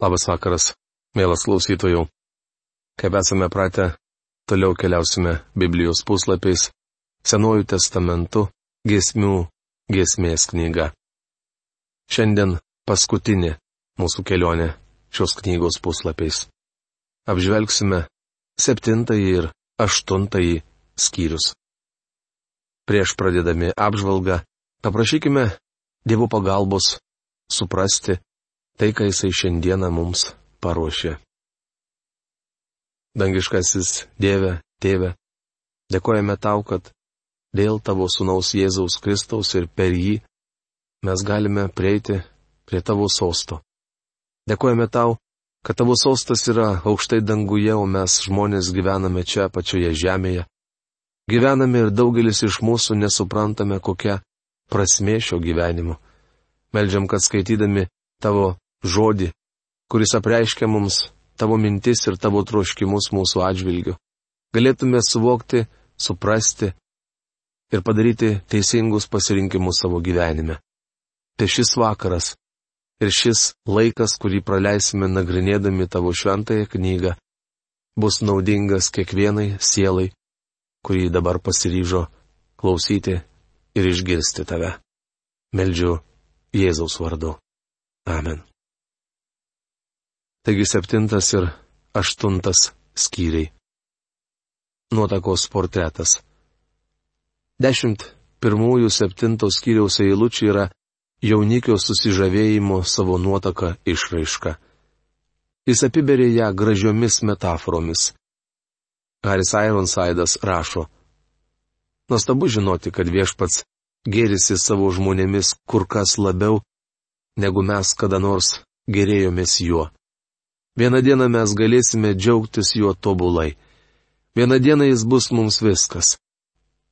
Labas vakaras, mielas klausytojų. Kaip esame pratę, toliau keliausime Biblijos puslapiais, Senuoju testamentu, giesmių giesmės knyga. Šiandien paskutinė mūsų kelionė šios knygos puslapiais. Apžvelgsime septintąjį ir aštuntąjį skyrius. Prieš pradėdami apžvalgą, paprašykime Dievo pagalbos suprasti, tai, ką jisai šiandieną mums paruošė. Dangiškasis Dieve, Tėve, dėkojame tau, kad dėl tavo sunaus Jėzaus Kristaus ir per jį mes galime prieiti prie tavo sosto. Dėkojame tau, kad tavo sostas yra aukštai danguje, o mes žmonės gyvename čia pačioje žemėje. Gyvename ir daugelis iš mūsų nesuprantame, kokia prasmė šio gyvenimo. Meldžiam, kad skaitydami tavo žodį, kuris apreiškia mums tavo mintis ir tavo troškimus mūsų atžvilgiu. Galėtume suvokti, suprasti ir padaryti teisingus pasirinkimus savo gyvenime. Tai šis vakaras ir šis laikas, kurį praleisime nagrinėdami tavo šventąją knygą, bus naudingas kiekvienai sielai, kurį dabar pasiryžo klausyti ir išgirsti tave. Meldžiu Jėzaus vardu. Amen. Taigi septintas ir aštuntas skyriai. Nuotakos portretas. Dešimt pirmųjų septinto skyriaus eilučių yra jaunikio susižavėjimo savo nuotaka išraiška. Jis apiberė ją gražiomis metaforomis. Haris Ironsidas rašo. Nuostabu žinoti, kad viešpats gėrisi savo žmonėmis kur kas labiau, negu mes kada nors gerėjomės juo. Vieną dieną mes galėsime džiaugtis juo tobulai. Vieną dieną jis bus mums viskas.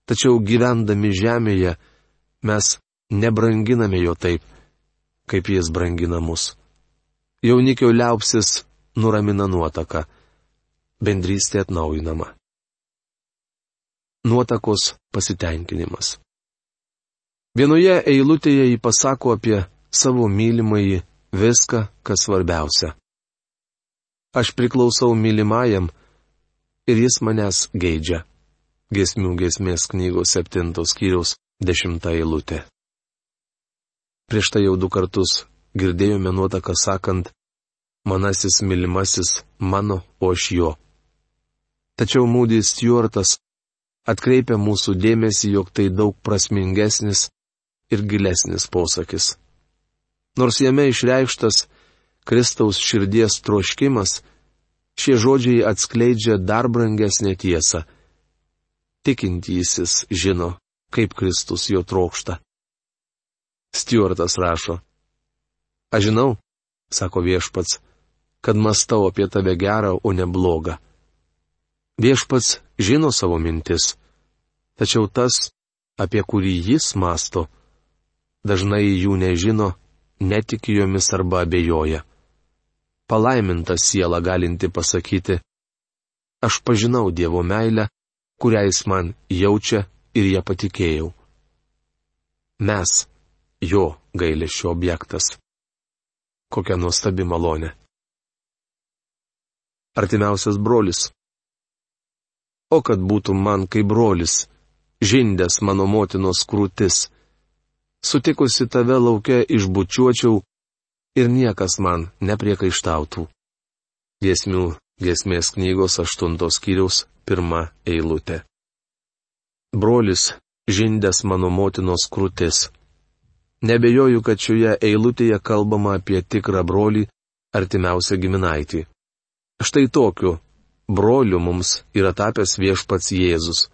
Tačiau gyvendami žemėje mes nebranginame jo taip, kaip jis brangina mus. Jaunikio liaupsis nuramina nuotaką. Bendrystė atnaujinama. Nuotakos pasitenkinimas. Vienoje eilutėje jį pasako apie savo mylimąjį viską, kas svarbiausia. Aš priklausau mylimajam ir jis manęs geidžia. Gesmių gesmės knygos septintos skyriaus dešimta eilutė. Prieš tai jau du kartus girdėjome nuotaką sakant, manasis mylimasis mano, o aš jo. Tačiau Mūdis Stuartas atkreipia mūsų dėmesį, jog tai daug prasmingesnis ir gilesnis posakis. Nors jame išreikštas Kristaus širdies troškimas, šie žodžiai atskleidžia dar brangesnę tiesą. Tikintysis žino, kaip Kristus jo trokšta. Stuartas rašo. Aš žinau, sako viešpats, kad mastau apie tave gerą, o ne blogą. Viešpats žino savo mintis, tačiau tas, apie kurį jis masto, dažnai jų nežino, netiki jomis arba abejoja. Palaiminta siela galinti pasakyti, aš pažinau Dievo meilę, kurią jis man jaučia ir ją patikėjau. Mes, jo gailėšio objektas. Kokia nuostabi malonė. Artimiausias brolis. O kad būtų man kaip brolis, žindęs mano motinos krūtis sutikusi tave laukia išbučiuočiau ir niekas man nepriekaištautų. Giesmių giesmės knygos aštuntos kiriaus pirma eilutė. Brolis, žindęs mano motinos krūtis. Nebejoju, kad šioje eilutėje kalbama apie tikrą brolį, artimiausią giminaitį. Štai tokiu broliu mums yra tapęs viešpats Jėzus.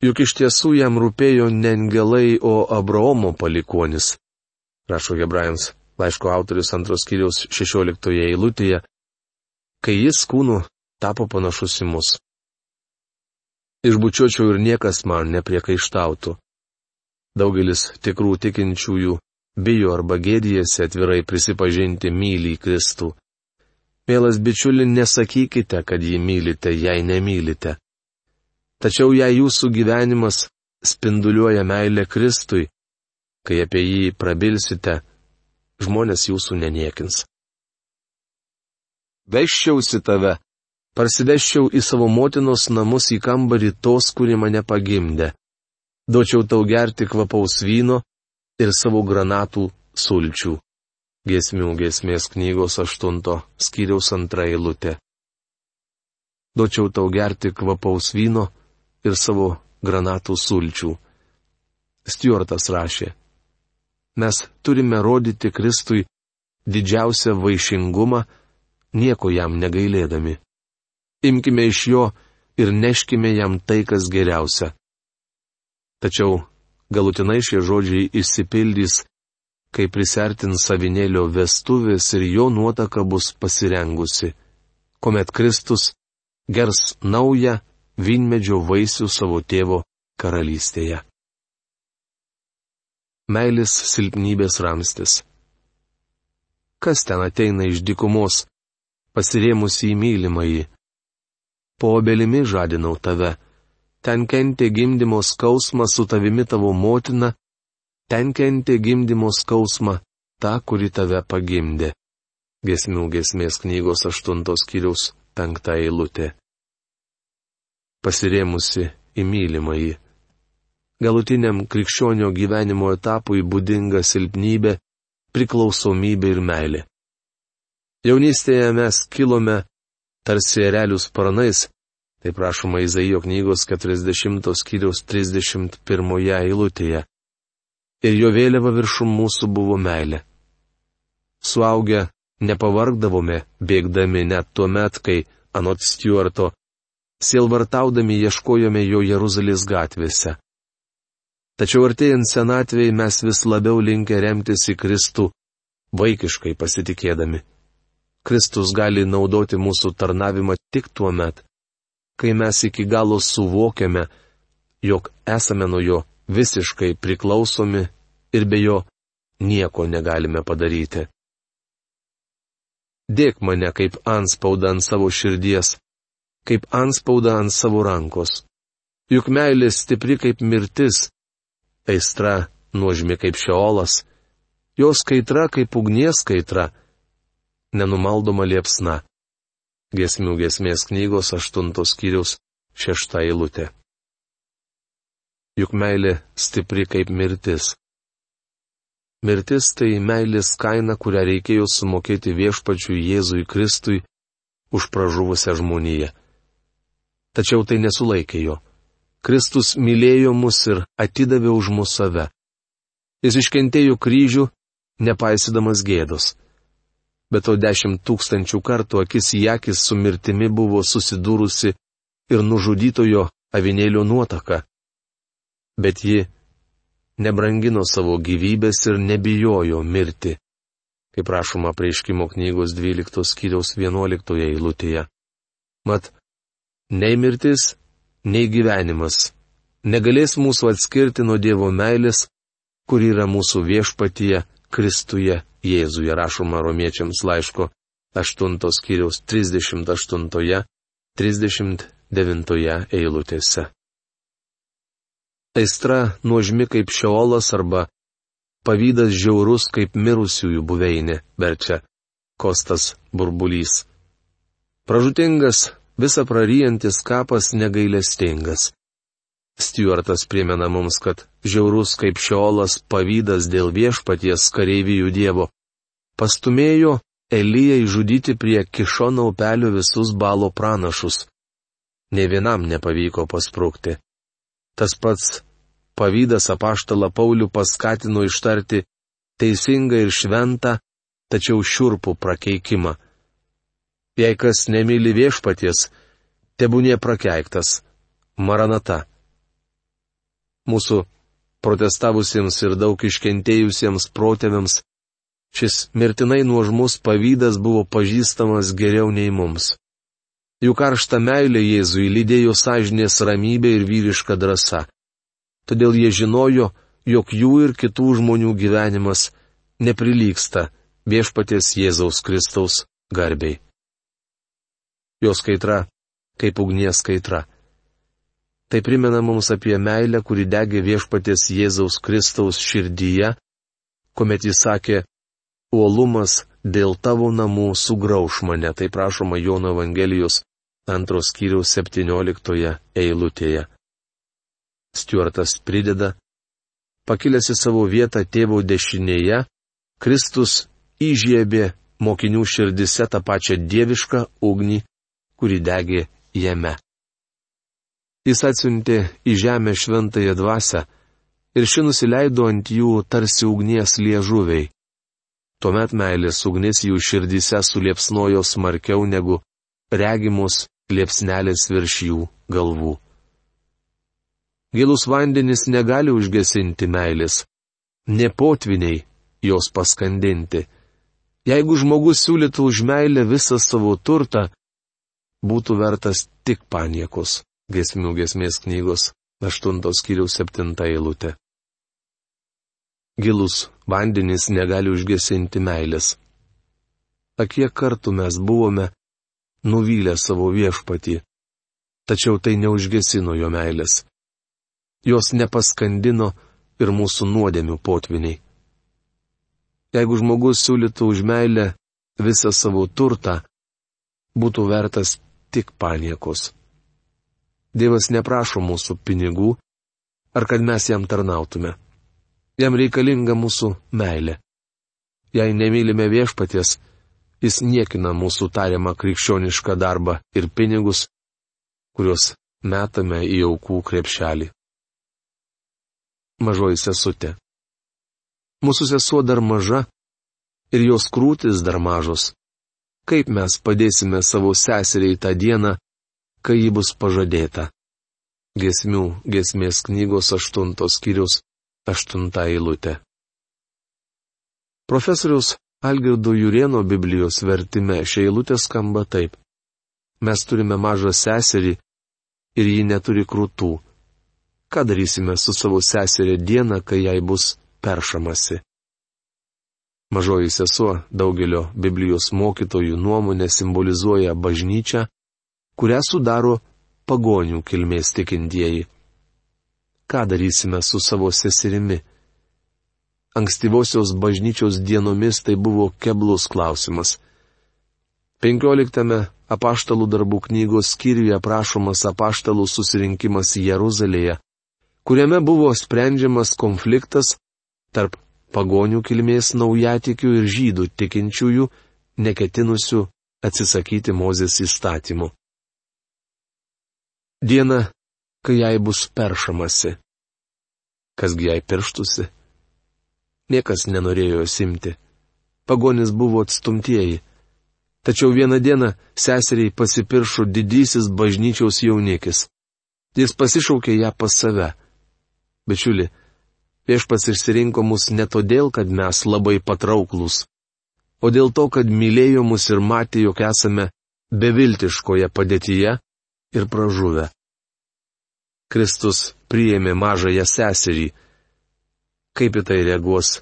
Juk iš tiesų jam rūpėjo ne angelai, o Abraomo palikonis. Rašo Hebrajams laiško autorius antros kiriaus 16 eilutėje, kai jis kūnu tapo panašus į mus. Išbučiočiau ir niekas man nepriekaištautų. Daugelis tikrų tikinčiųjų bijo arba gėdijasi atvirai prisipažinti mylį Kristų. Mielas bičiuli, nesakykite, kad jį mylite, jei nemylite. Tačiau jei jūsų gyvenimas spinduliuoja meilę Kristui, kai apie jį prabilsite, žmonės jūsų neniekins. veščiausi tave, parsiveščiau į savo motinos namus į kambarį tos, kuri mane pagimdė. Duočiau tau gerti kvapaus vyno ir savo granatų sulčių. Giesmių giesmės knygos aštunto skyriaus antra eilutė. Duočiau tau gerti kvapaus vyno ir savo granatų sulčių. Stuartas rašė. Mes turime rodyti Kristui didžiausią vaišingumą, nieko jam negailėdami. Imkime iš jo ir neškime jam tai, kas geriausia. Tačiau galutinai šie žodžiai išsipildys kai prisertins savinėlio vestuvės ir jo nuotaka bus pasirengusi, kuomet Kristus gers naują vynmedžio vaisių savo tėvo karalystėje. Meilis silpnybės ramstis. Kas ten ateina iš dykumos, pasirėmusi į mylimąjį? Po obelimi žadinau tave, ten kentė gimdymo skausmą su tavimi tavo motina, ten kentė gimdymo skausmą, ta, kuri tave pagimdė. Gesmių gesmės knygos aštuntos kiriaus penkta eilutė. Pasirėmusi į mylimąjį. Galutiniam krikščionio gyvenimo etapui būdinga silpnybė, priklausomybė ir meilė. Jaunystėje mes kilome tarsi erelių sparnais, tai prašoma Izaijo knygos 40 skyriaus 31 eilutėje ir jo vėliava viršum mūsų buvo meilė. Suaugę nepavargdavome, bėgdami net tuo met, kai, anot Stuarto, sielvartaudami ieškojome jo Jeruzalės gatvėse. Tačiau artėjant senatvėjai mes vis labiau linkę remtis į Kristų, vaikiškai pasitikėdami. Kristus gali naudoti mūsų tarnavimą tik tuo met, kai mes iki galo suvokiame, jog esame nuo jo visiškai priklausomi ir be jo nieko negalime padaryti. Dėk mane kaip anspaudą ant savo širdies, kaip anspaudą ant savo rankos. Juk meilė stipri kaip mirtis, aistra nuožmi kaip šiolas, jos kaitra kaip ugnies kaitra, nenumaldoma liepsna. Gesmių gesmės knygos aštuntos skyrius šešta eilutė juk meilė stipri kaip mirtis. Mirtis tai meilės kaina, kurią reikėjo sumokėti viešpačiui Jėzui Kristui už pražuvusią žmoniją. Tačiau tai nesulaikė jo. Kristus mylėjo mus ir atidavė už mūsų save. Jis iškentėjo kryžių, nepaisydamas gėdos. Bet to dešimt tūkstančių kartų akis į akis su mirtimi buvo susidūrusi ir nužudytojo avinėlio nuotaka bet ji nebrangino savo gyvybės ir nebijojo mirti, kaip rašoma prieškimo knygos 12 skyriaus 11 eilutėje. Mat, nei mirtis, nei gyvenimas negalės mūsų atskirti nuo Dievo meilės, kur yra mūsų viešpatyje Kristuje Jėzuje rašoma romiečiams laiško 8 skyriaus 38-39 eilutėse aistra nuožmi kaip šiolas arba pavydas žiaurus kaip mirusiųjų buveinė, verčia Kostas burbulys. Pražutingas, visą praryjantis kapas negailestingas. Stuartas primena mums, kad žiaurus kaip šiolas pavydas dėl viešpaties kareivijų dievo pastumėjo Elyjai žudyti prie kišono upelio visus balo pranašus. Ne vienam nepavyko pasprūkti. Tas pats pavydas apaštalą Paulių paskatino ištarti teisingą ir šventą, tačiau šiurpų prakeikimą. Jei kas nemyli viešpaties, tebūnė prakeiktas. Maranata. Mūsų protestavusiems ir daug iškentėjusiems protėviams šis mirtinai nuožmus pavydas buvo pažįstamas geriau nei mums. Jų karšta meilė Jėzui lydėjo sąžinės ramybė ir vyriška drąsa. Todėl jie žinojo, jog jų ir kitų žmonių gyvenimas neprilyksta viešpaties Jėzaus Kristaus garbiai. Jos kaitra kaip ugnies kaitra. Tai primena mums apie meilę, kuri degė viešpaties Jėzaus Kristaus širdyje, kuomet jis sakė, uolumas dėl tavo namų sugrauž mane, tai prašoma Jono Evangelijos antros kiriaus 17 eilutėje. Stuartas prideda, pakilęs į savo vietą tėvo dešinėje, Kristus įžiebė mokinių širdise tą pačią dievišką ugnį, kuri degė jame. Jis atsiuntė į žemę šventąją dvasę ir ši nusileido ant jų tarsi ugnies liežuviai. Tuomet meilės ugnis jų širdise suliepsnojo smarkiau negu regimus liepsnelės virš jų galvų. Gilus vandenis negali užgesinti meilės, ne potviniai jos paskandinti. Jeigu žmogus siūlytų už meilę visą savo turtą, būtų vertas tik paniekos. Gesmių gesmės knygos 8 skyriaus 7 eilutė. Gilus vandenys negali užgesinti meilės. Akie kartų mes buvome nuvylę savo viešpatį, tačiau tai neužgesino jo meilės. Jos nepaskandino ir mūsų nuodėmių potviniai. Jeigu žmogus siūlytų už meilę visą savo turtą, būtų vertas tik paniekos. Dievas neprašo mūsų pinigų, ar kad mes jam tarnautume. Jam reikalinga mūsų meilė. Jei nemylime viešpaties, jis niekina mūsų tariamą krikščionišką darbą ir pinigus, kuriuos metame į aukų krepšelį. Mažoji sesutė. Mūsų sesuo dar maža ir jos krūtis dar mažos. Kaip mes padėsime savo seseriai tą dieną, kai ji bus pažadėta? Gesmių gesmės knygos aštuntos skyrius aštunta eilutė. Profesorius Algirdo Jurieno Biblijos vertime šia eilutė skamba taip. Mes turime mažą seserį ir ji neturi krūtų. Ką darysime su savo seserė dieną, kai jai bus peršamasi. Mažoji sesuo daugelio Biblijos mokytojų nuomonė simbolizuoja bažnyčią, kurią sudaro pagonių kilmės tikintieji. Ką darysime su savo seserimi? Ankstyvosios bažnyčios dienomis tai buvo keblus klausimas. 15 apaštalų darbų knygos skyriuje aprašomas apaštalų susirinkimas Jeruzalėje, kuriame buvo sprendžiamas konfliktas tarp pagonių kilmės naujatikių ir žydų tikinčiųjų, neketinusių atsisakyti Mozės įstatymų. Diena, kai jai bus peršamasi. Kasgi jai pirštusi? Niekas nenorėjo simti. Pagonis buvo atstumtieji. Tačiau vieną dieną seseriai pasipiršo didysis bažnyčiaus jaunikis. Jis pasišaukė ją pas save. Bičiuli, Viešpats išsirinko mus ne todėl, kad mes labai patrauklus, o dėl to, kad mylėjo mus ir matė, jog esame beviltiškoje padėtyje ir pražuvę. Kristus priėmė mažąją seserį. Kaip į tai reaguos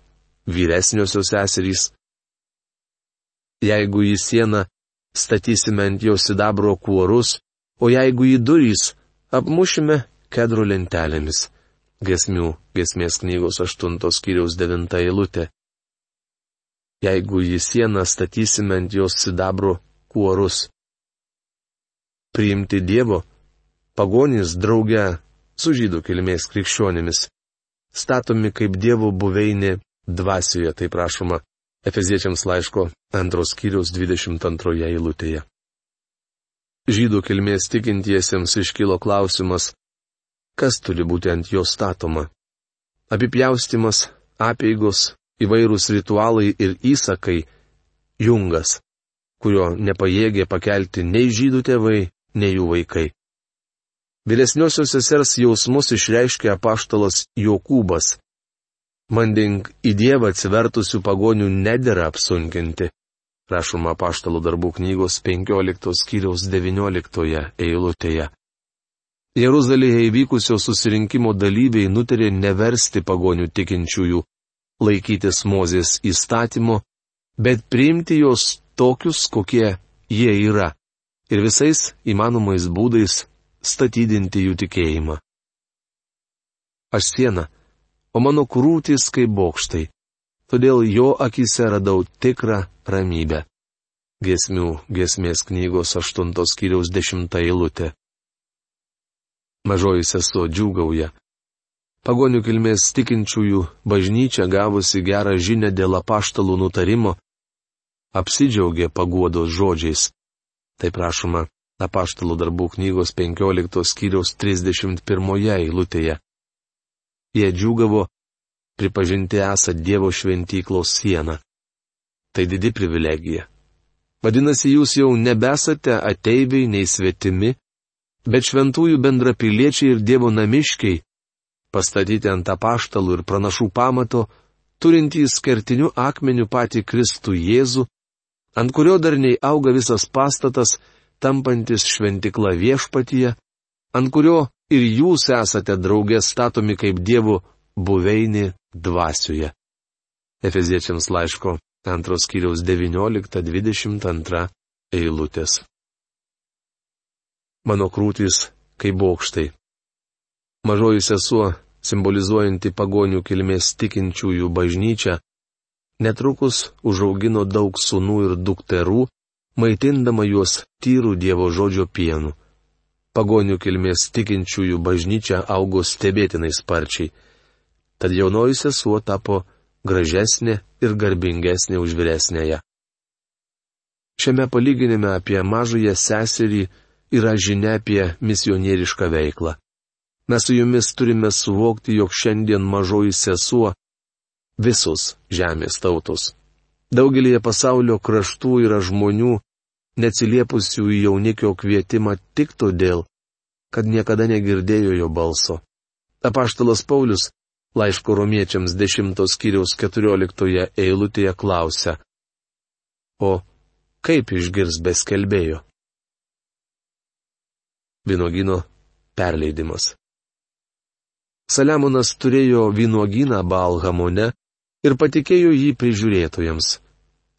vyresniosios seserys? Jeigu į sieną statysime ant jos sidabro kuorus, o jeigu į durys, apmušime kedro lentelėmis. Gesmių gesmės knygos 8 skyriaus 9 eilutė. Jeigu į sieną statysime ant jos sidabro kuorus. Priimti Dievo, pagonys drauge su žydų kilmės krikščionimis. Statomi kaip Dievo buveinė dvasioje, tai prašoma Efeziečiams laiško antros skyriaus 22 eilutėje. Žydų kilmės tikintiesiems iškilo klausimas, kas turi būti ant jo statoma. Apipjaustimas, apėgos, įvairūs ritualai ir įsakai - jungas, kurio nepajėgė pakelti nei žydų tėvai, nei jų vaikai. Vyresniosios sesers jausmus išreiškė apaštalas Jokūbas. Manding į Dievą atsivertusių pagonių nedėra apsunkinti. Rašoma apaštalų darbų knygos 15 skyriaus 19 eilutėje. Jeruzalėje įvykusio susirinkimo dalyviai nutarė neversti pagonių tikinčiųjų laikytis Mozės įstatymo, bet priimti juos tokius, kokie jie yra, ir visais įmanomais būdais statydinti jų tikėjimą. Aš siena, o mano krūtis kaip bokštai. todėl jo akise radau tikrą ramybę. Gesmių gesmės knygos 8 skyriaus 10 eilutė. Mažoji sesuo džiūgauja. Pagonių kilmės tikinčiųjų bažnyčia gavusi gerą žinę dėl apaštalų nutarimo, apsidžiaugė paguodos žodžiais. Tai prašoma apaštalų darbų knygos 15 skyriaus 31 eilutėje. Jie džiūgavo, pripažinti esą Dievo šventyklos sieną. Tai didi privilegija. Vadinasi, jūs jau nebesate ateiviai nei svetimi, bet šventųjų bendrapiliečiai ir Dievo namiškiai, pastatyti ant apaštalų ir pranašų pamato, turintys kertiniu akmeniu patį Kristų Jėzų, ant kurio darniai auga visas pastatas, tampantis šventikla viešpatyje, ant kurio ir jūs esate draugės statomi kaip Dievo buveinė dvasioje. Efeziečiams laiško antros kiriaus 19-22 eilutės mano krūtis kaip bokštai. Mažoji sesuo, simbolizuojanti pagonių kilmės tikinčiųjų bažnyčią, netrukus užaugino daug sunų ir dukterų, maitindama juos tyrų Dievo žodžio pienu. Pagonių kilmės tikinčiųjų bažnyčia augo stebėtinai sparčiai. Tad jaunoji sesuo tapo gražesnė ir garbingesnė už vyresnėje. Šiame palyginime apie mažąją seserį yra žinia apie misionierišką veiklą. Mes su jumis turime suvokti, jog šiandien mažoji sesuo visus žemės tautos. Daugelėje pasaulio kraštų yra žmonių, neatsiliepusių į jaunikio kvietimą tik todėl, kad niekada negirdėjo jo balso. Apaštalas Paulius laiško romiečiams 10 skyriaus 14 eilutėje klausia. O kaip išgirs beskelbėjo? Vynogino perleidimas. Saliamonas turėjo vynogyną Balhamone ir patikėjo jį prižiūrėtojams.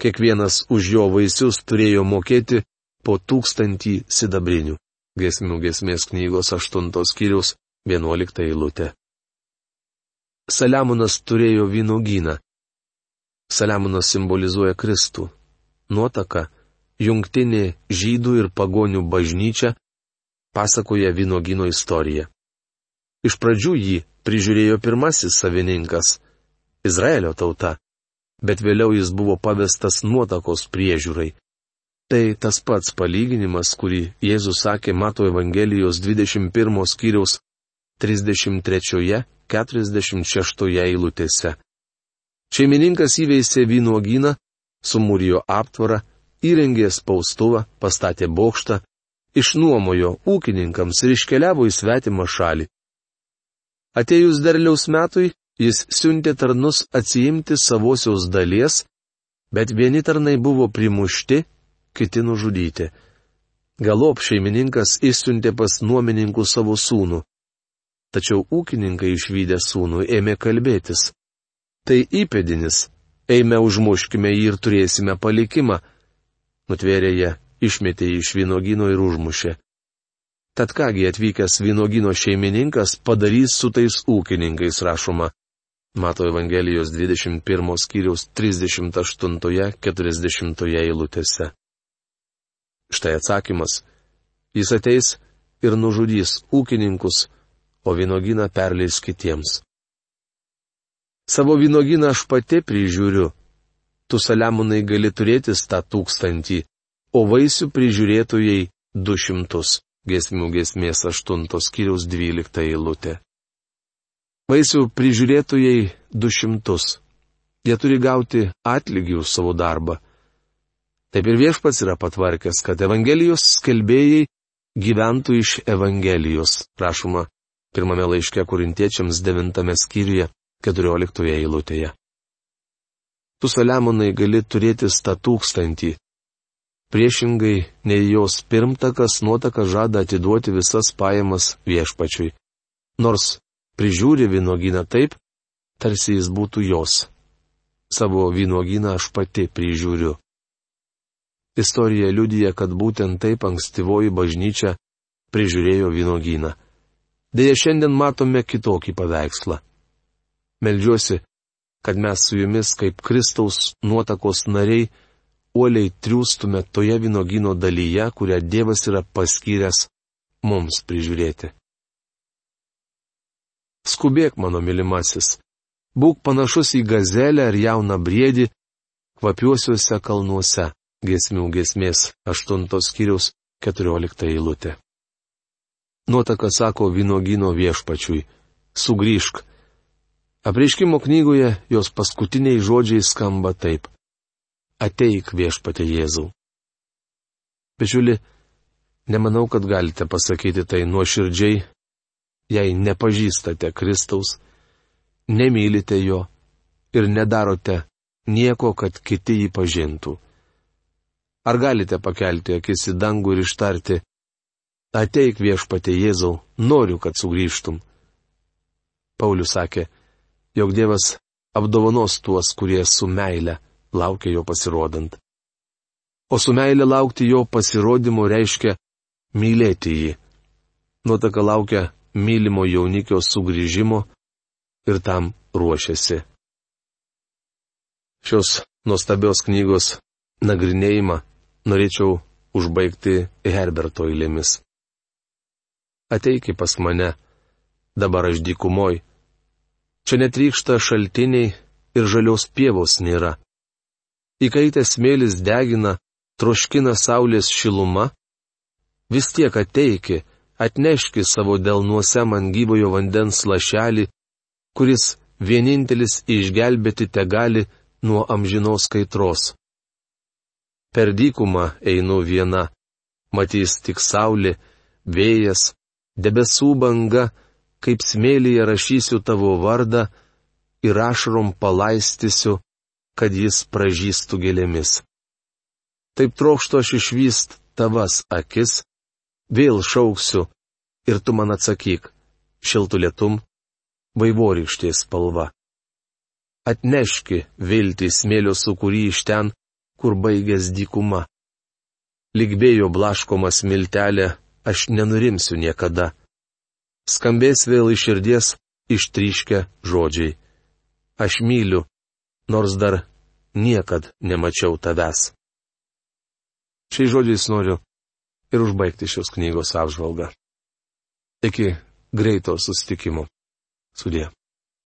Kiekvienas už jo vaisius turėjo mokėti po tūkstantį sidabrinių. Gesmių gesmės knygos 8 skyrius 11 eilutė. Saliamonas turėjo vynogyną. Saliamonas simbolizuoja Kristų. Nuotaka - jungtinė žydų ir pagonių bažnyčia pasakoja vynogino istoriją. Iš pradžių jį prižiūrėjo pirmasis savininkas - Izraelio tauta, bet vėliau jis buvo pavestas nuotakos priežiūrai. Tai tas pats palyginimas, kurį Jėzus sakė Mato Evangelijos 21 skyriaus 33-46 eilutėse. Šeimininkas įveisė vynuogyną, sumūrijo aptvarą, įrengė spaustuvą, pastatė bokštą, išnuomojo ūkininkams ir iškeliavo į svetimą šalį. Atėjus derliaus metui, jis siuntė tarnus atsiimti savosios dalies, bet vieni tarnai buvo primušti, kiti nužudyti. Galop šeimininkas išsiuntė pas nuomininkų savo sūnų. Tačiau ūkininkai išvykę sūnų ėmė kalbėtis. Tai įpėdinis, eime užmuškime jį ir turėsime palikimą. Nutvėrė jie išmetė iš vynogino ir užmušė. Tad kągi atvykęs vynogino šeimininkas padarys su tais ūkininkais rašoma. Mato Evangelijos 21 skyriaus 38-40 eilutėse. Štai atsakymas. Jis ateis ir nužudys ūkininkus, o vynoginą perleis kitiems. Savo vynoginą aš pati prižiūriu. Tu saliamonai gali turėti tą tūkstantį, o vaisių prižiūrėtojai du šimtus. Gesmių gesmės aštuntos kiriaus dvylikta eilutė. Vaisių prižiūrėtojai du šimtus. Jie turi gauti atlygį už savo darbą. Taip ir viešpats yra patvarkęs, kad Evangelijos skelbėjai gyventų iš Evangelijos, prašoma, pirmame laiške kurintiečiams devintame skyriuje, keturioliktoje eilutėje. Tu saliamonai gali turėti sta tūkstantį, Priešingai, nei jos pirmtakas nuotaka žada atiduoti visas pajamas viešpačiui. Nors prižiūri vynogyną taip, tarsi jis būtų jos. Savo vynogyną aš pati prižiūriu. Istorija liudyja, kad būtent taip ankstyvoji bažnyčia prižiūrėjo vynogyną. Deja, šiandien matome kitokį paveikslą. Meldžiuosi, kad mes su jumis kaip Kristaus nuotakos nariai uoliai triūstume toje vynogino dalyje, kurią Dievas yra paskyręs mums prižiūrėti. Skubėk, mano mylimasis, būk panašus į gazelę ar jauną briedį, kvapiuosiuose kalnuose, gesmių gesmės 8 skyriaus 14 eilutė. Nuotaka sako vynogino viešpačiui - sugrįžk. Apreiškimo knygoje jos paskutiniai žodžiai skamba taip ateik viešpatė Jėzau. Bičiuli, nemanau, kad galite pasakyti tai nuoširdžiai, jei nepažįstate Kristaus, nemylite jo ir nedarote nieko, kad kiti jį pažintų. Ar galite pakelti akis į dangų ir ištarti, ateik viešpatė Jėzau, noriu, kad sugrįžtum. Paulius sakė, jog Dievas apdovanos tuos, kurie su meile laukia jo pasirodant. O su meilė laukti jo pasirodymo reiškia mylėti jį. Nuotaka laukia mylimo jaunikio sugrįžimo ir tam ruošiasi. Šios nuostabios knygos nagrinėjimą norėčiau užbaigti Herberto eilėmis. Ateiki pas mane, dabar aš dykumoj. Čia netrykšta šaltiniai ir žalios pievos nėra įkaitęs smėlis degina, troškina saulės šiluma, vis tiek ateiki, atneški savo delnuose man gyvojo vandens lašelį, kuris vienintelis išgelbėti te gali nuo amžinos kaitros. Per dykumą einu viena, matys tik saulė, vėjas, debesų banga, kaip smėlyje rašysiu tavo vardą ir ašrom palaistysiu kad jis pražystų gėlėmis. Taip trokštų aš išvyst tavas akis, vėl šauksiu ir tu man atsakyk, šiltų lietum, vaivorykštės spalva. Atneški viltį smėlio sukūrį iš ten, kur baigės dykuma. Ligbėjo blaškomas miltelė, aš nenurimsiu niekada. Skambės vėl iš širdies ištryškę žodžiai. Aš myliu, nors dar niekad nemačiau tavęs. Šiais žodžiais noriu ir užbaigti šios knygos apžvalgą. Iki greito susitikimo. Sudė.